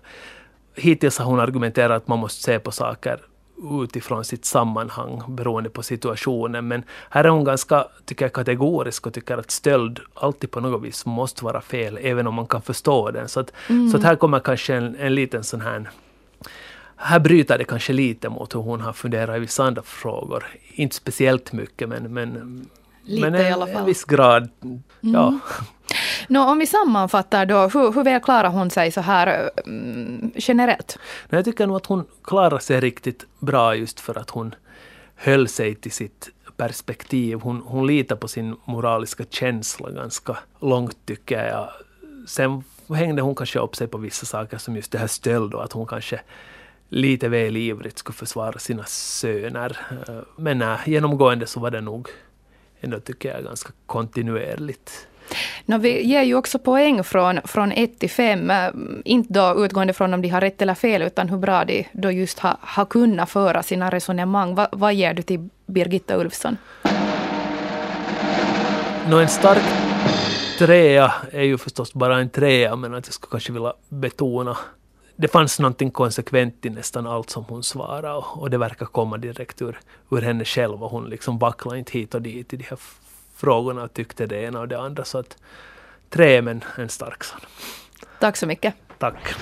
hittills har hon argumenterat att man måste se på saker utifrån sitt sammanhang beroende på situationen. Men här är hon ganska, tycker jag, kategorisk och tycker att stöld alltid på något vis måste vara fel, även om man kan förstå den. Så, att, mm. så att här kommer kanske en, en liten sån här här bryter det kanske lite mot hur hon har funderat i vissa andra frågor. Inte speciellt mycket, men, men, lite men en, i alla fall. en viss grad. Mm. Nå, om vi sammanfattar då, hur, hur väl klarar hon sig så här eh, mm, generellt? Jag tycker nog att hon klarar sig riktigt bra just för att hon höll sig till sitt perspektiv. Hon, hon litar på sin moraliska känsla ganska långt tycker jag. Sen hängde hon kanske upp sig på vissa saker som just det här stöld och att hon kanske lite väl ivrigt skulle försvara sina söner. Eh, men nej, genomgående så var det nog ändå tycker jag ganska kontinuerligt. No, vi ger ju också poäng från, från 1 till 5. Äh, inte då utgående från om de har rätt eller fel, utan hur bra de då just har, har kunnat föra sina resonemang. Va, vad ger du till Birgitta Ulfsson? No, en stark trea är ju förstås bara en trea, men att jag skulle kanske vilja betona det fanns någonting konsekvent i nästan allt som hon svarade och, och det verkar komma direkt ur, ur henne själv och hon liksom vacklade inte hit och dit i de här frågorna och tyckte det ena och det andra. Så att tre men en stark sån. Tack så mycket. Tack.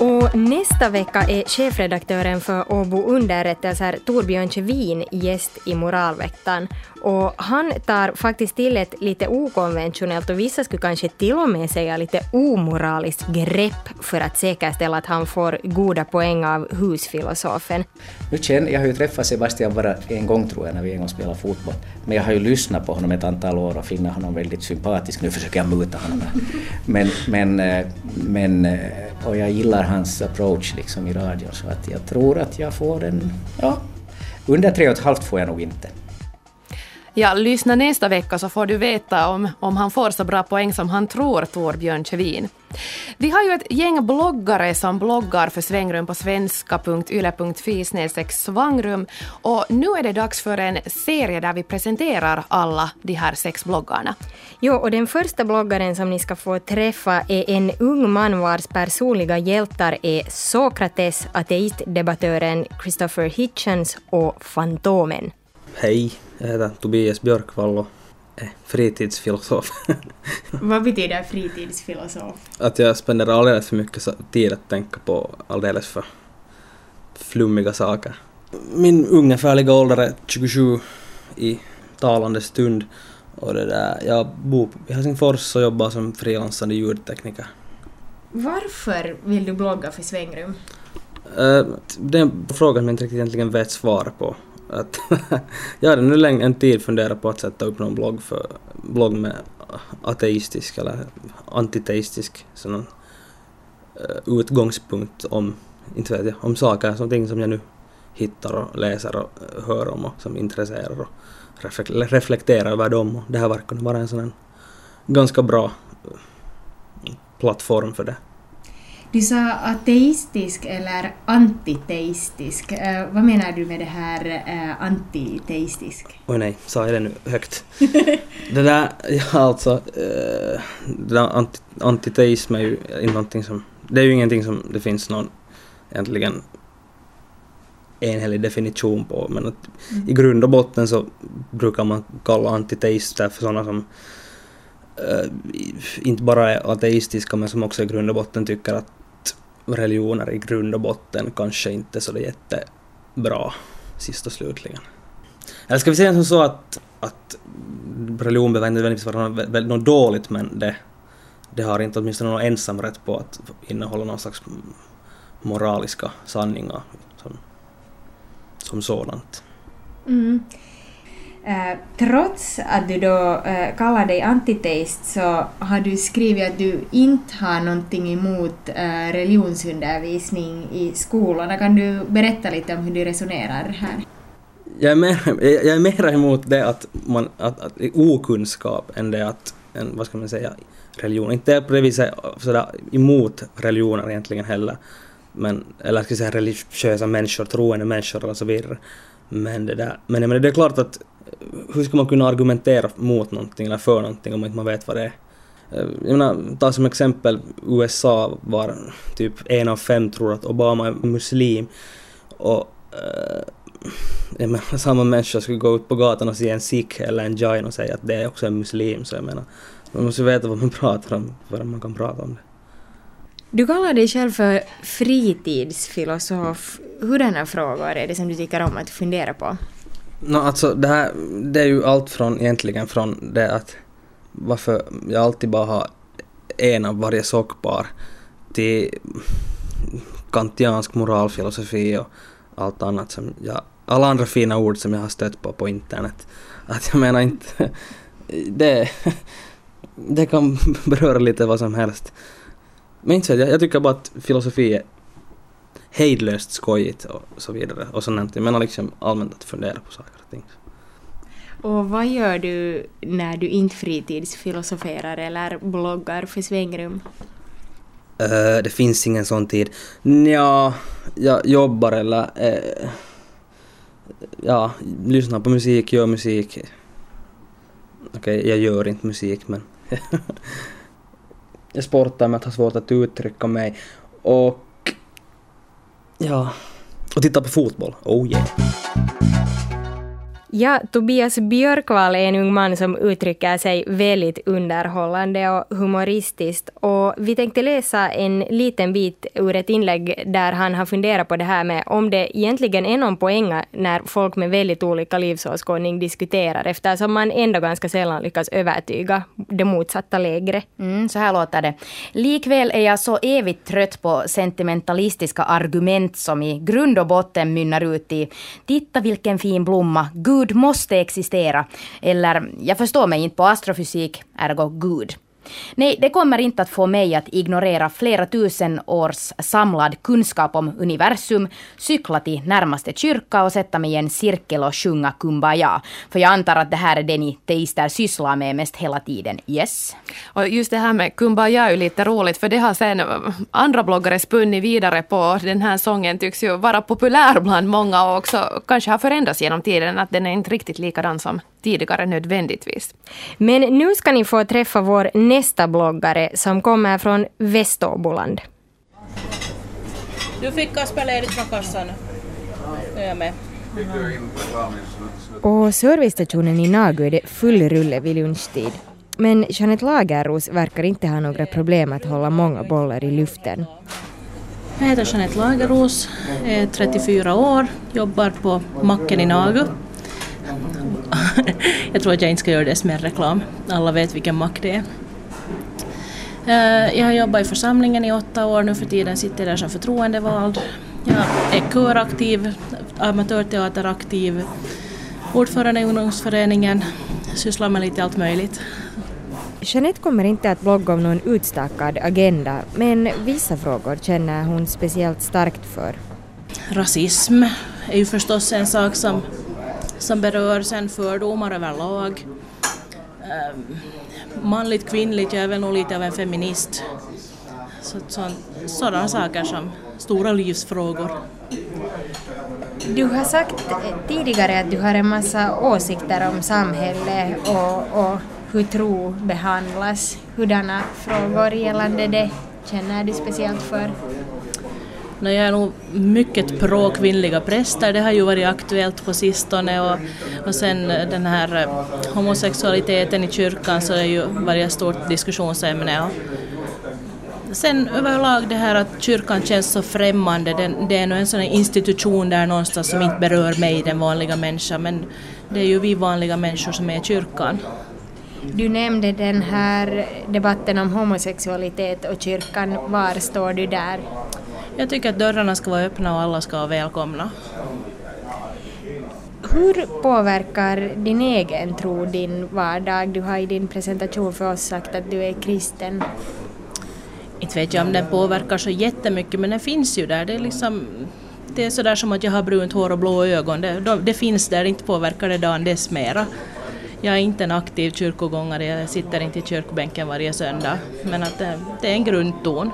Och nästa vecka är chefredaktören för Åbo underrättelser Torbjörn Kjevin gäst i Moralveckan. Och han tar faktiskt till ett lite okonventionellt och vissa skulle kanske till och med säga lite omoraliskt grepp för att säkerställa att han får goda poäng av husfilosofen. Nu känner, jag har ju träffat Sebastian bara en gång tror jag när vi en gång spelade fotboll. Men jag har ju lyssnat på honom ett antal år och finner honom väldigt sympatisk. Nu försöker jag muta honom. Men, men, eh, men, eh, och jag gillar hans approach liksom i radion så att jag tror att jag får en, ja, under tre och ett halvt får jag nog inte. Ja, lyssna nästa vecka så får du veta om, om han får så bra poäng som han tror, Torbjörn Kjevin. Vi har ju ett gäng bloggare som bloggar för svängrum på svenska.yle.fi svangrum och nu är det dags för en serie där vi presenterar alla de här sex bloggarna. Jo, och den första bloggaren som ni ska få träffa är en ung man vars personliga hjältar är Sokrates, ateistdebattören Christopher Hitchens och Fantomen. Hej, heter Tobias Björkvall och är fritidsfilosof. Vad betyder fritidsfilosof? Att jag spenderar alldeles för mycket tid att tänka på alldeles för flummiga saker. Min ungefärliga ålder är 27 i talande stund och det där, jag bor i Helsingfors och jobbar som frilansande ljudtekniker. Varför vill du blogga för Svängrum? Uh, det är en fråga som jag inte riktigt egentligen vet svar på. Att jag hade nu länge en tid funderat på att sätta upp någon blogg, för, blogg med ateistisk eller antiteistisk sån, uh, utgångspunkt om, inte vet jag, om saker som ting som jag nu hittar och läser och eh, hör om och som intresserar och reflekterar över dem. Och det här verkar vara en sån ganska bra eh, plattform för det. Du sa ateistisk eller antiteistisk. Uh, vad menar du med det här uh, antiteistisk? Oj nej, sa jag det nu högt? det där, ja alltså, uh, det där anti, antiteism är ju inte någonting som, det är ju ingenting som det finns någon egentligen enhällig definition på, men att mm. i grund och botten så brukar man kalla antiteister för sådana som uh, inte bara är ateistiska men som också i grund och botten tycker att religioner i grund och botten kanske inte är jättebra sist och slutligen. Eller ska vi säga som så att, att religion behöver inte nödvändigtvis vara något, något dåligt men det, det har inte åtminstone någon ensamrätt på att innehålla någon slags moraliska sanningar som, som sådant. Mm. Eh, trots att du då eh, kallar dig antiteist så har du skrivit att du inte har någonting emot eh, religionsundervisning i skolorna. Kan du berätta lite om hur du resonerar här? Jag är mer, jag är mer emot det att man, att, att okunskap än det att, en, vad ska man säga, religion. Inte på det viset sådär emot religioner egentligen heller, men, eller ska jag säga religiösa människor, troende människor och så vidare. Men det där, men, men det är klart att hur ska man kunna argumentera mot någonting eller för någonting om inte man vet vad det är? Eh, jag menar, ta som exempel USA var typ en av fem tror att Obama är muslim och eh, jag menar, samma människa skulle gå ut på gatan och se en sikh eller en jain och säga att det är också en muslim så jag menar, man måste veta vad man pratar om för att man kan prata om det. Du kallar dig själv för fritidsfilosof. Hurdana frågor är det som du tycker om att fundera på? No, alltså det här, det är ju allt från egentligen från det att varför jag alltid bara har en av varje sockpar till kantiansk moralfilosofi och allt annat som jag, alla andra fina ord som jag har stött på på internet. Att jag menar inte, det, det kan beröra lite vad som helst. Men inte så, jag, jag tycker bara att filosofi är hejdlöst skojigt och så vidare. Och sånt. Jag menar liksom allmänt att fundera på saker och ting. Och vad gör du när du inte fritidsfilosoferar eller bloggar för svängrum? Uh, det finns ingen sån tid. Ja, jag jobbar eller uh, ja, lyssnar på musik, gör musik. Okej, okay, jag gör inte musik men jag sportar med att ha svårt att uttrycka mig och Ja, och titta på fotboll. Oh yeah. Ja, Tobias Björkvall är en ung man som uttrycker sig väldigt underhållande och humoristiskt. Och vi tänkte läsa en liten bit ur ett inlägg där han har funderat på det här med om det egentligen är någon poäng när folk med väldigt olika livsåskådning diskuterar eftersom man ändå ganska sällan lyckas övertyga det motsatta lägret. Mm, så här låter det. Likväl är jag så evigt trött på sentimentalistiska argument som i grund och botten mynnar ut i “titta vilken fin blomma, Gud Gud måste existera. Eller, jag förstår mig inte på astrofysik, ergo Gud. Nej, det kommer inte att få mig att ignorera flera tusen års samlad kunskap om universum, cykla till närmaste kyrka och sätta mig i en cirkel och sjunga Kumbaya. För jag antar att det här är det ni teister sysslar med mest hela tiden. Yes? Och just det här med Kumbaya är ju lite roligt för det har sen andra bloggare spunnit vidare på. Den här sången tycks ju vara populär bland många och också kanske har förändrats genom tiden. Att den är inte riktigt likadan som tidigare nödvändigtvis. Men nu ska ni få träffa vår nästa bloggare som kommer från Väståboland. Du fick spela ledigt från kassan. Nu är jag med. Och servicestationen i Nagu är det full rulle vid lunchtid. Men Jeanette Lagerros verkar inte ha några problem att hålla många bollar i luften. Jag heter Jeanette Lagerros, är 34 år, jobbar på macken i Nagu jag tror att jag inte ska göra det som en reklam. Alla vet vilken mack det är. Eh, jag har jobbat i församlingen i åtta år, nu för tiden sitter jag där som förtroendevald. Jag är köraktiv, amatörteateraktiv, ordförande i ungdomsföreningen, sysslar med lite allt möjligt. Jeanette kommer inte att blogga om någon utstakad agenda, men vissa frågor känner hon speciellt starkt för. Rasism är ju förstås en sak som, som berör sen fördomar överlag. Manligt, kvinnligt, jag är väl nog lite av en feminist. Så, så, sådana saker som stora livsfrågor. Du har sagt tidigare att du har en massa åsikter om samhället och, och hur tro behandlas. Hurdana frågor gällande det känner du speciellt för? Jag är nog mycket pro kvinnliga präster, det har ju varit aktuellt på sistone och, och sen eh, den här eh, homosexualiteten i kyrkan så har ju varit ett stort diskussionsämne. Och sen överlag det här att kyrkan känns så främmande, den, det är nog en sån institution där någonstans som inte berör mig, den vanliga människan, men det är ju vi vanliga människor som är i kyrkan. Du nämnde den här debatten om homosexualitet och kyrkan. Var står du där? Jag tycker att dörrarna ska vara öppna och alla ska vara välkomna. Hur påverkar din egen tro din vardag? Du har i din presentation för oss sagt att du är kristen. Inte vet jag om den påverkar så jättemycket men den finns ju där. Det är liksom det är sådär som att jag har brunt hår och blå ögon. Det, det finns där, inte påverkar det dagen dess mera. Jag är inte en aktiv kyrkogångare, jag sitter inte i kyrkbänken varje söndag. Men att det, det är en grundton.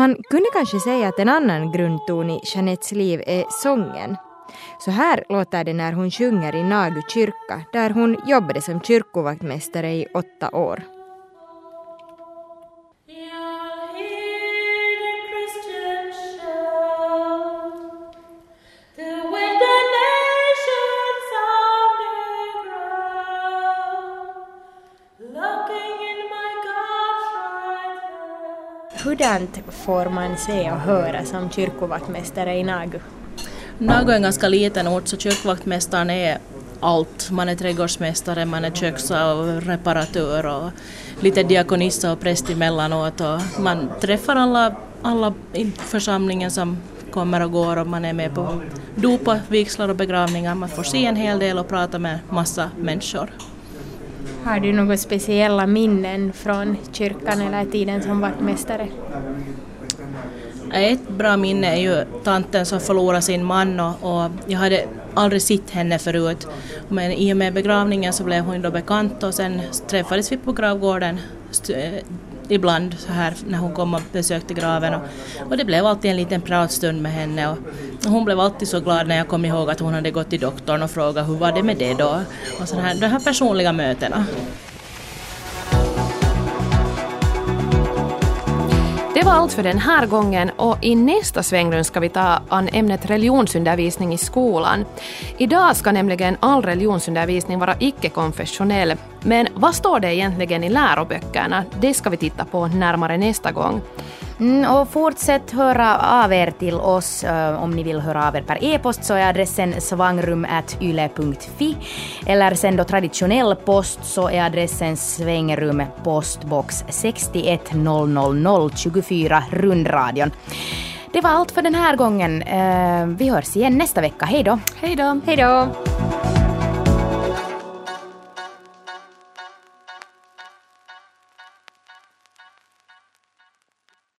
Man kunde kanske säga att en annan grundton i Jeanettes liv är sången. Så här låter det när hon sjunger i Nagu kyrka där hon jobbade som kyrkovaktmästare i åtta år. Hurdant får man se och höra som kyrkovaktmästare i Nagu? Nagu är en ganska liten ort så kyrkvaktmästaren är allt. Man är trädgårdsmästare, man är köks och reparatör och lite diakonissa och präst emellanåt. Och man träffar alla, alla i församlingen som kommer och går och man är med på dop, vigslar och begravningar. Man får se en hel del och prata med massa människor. Har du några speciella minnen från kyrkan eller tiden som vaktmästare? Ett bra minne är ju tanten som förlorade sin man och, och, jag hade aldrig sett henne förut. Men i och med begravningen så blev hon då bekant och sen träffades vi på gravgården ibland så här när hon kom och besökte graven och, och det blev alltid en liten pratstund med henne och, och hon blev alltid så glad när jag kom ihåg att hon hade gått till doktorn och frågat hur var det med det då och så här, de här personliga mötena. Det var allt för den här gången och i nästa svängrum ska vi ta an ämnet religionsundervisning i skolan. Idag ska nämligen all religionsundervisning vara icke-konfessionell. Men vad står det egentligen i läroböckerna? Det ska vi titta på närmare nästa gång. Mm, och fortsätt höra av er till oss uh, om ni vill höra av er per e-post så är adressen svangrum.yle.fi eller sen då traditionell post så är adressen svängrum postbox 61 000 24 rundradion. Det var allt för den här gången. Uh, vi hörs igen nästa vecka. Hej då! Hej då! Hej då!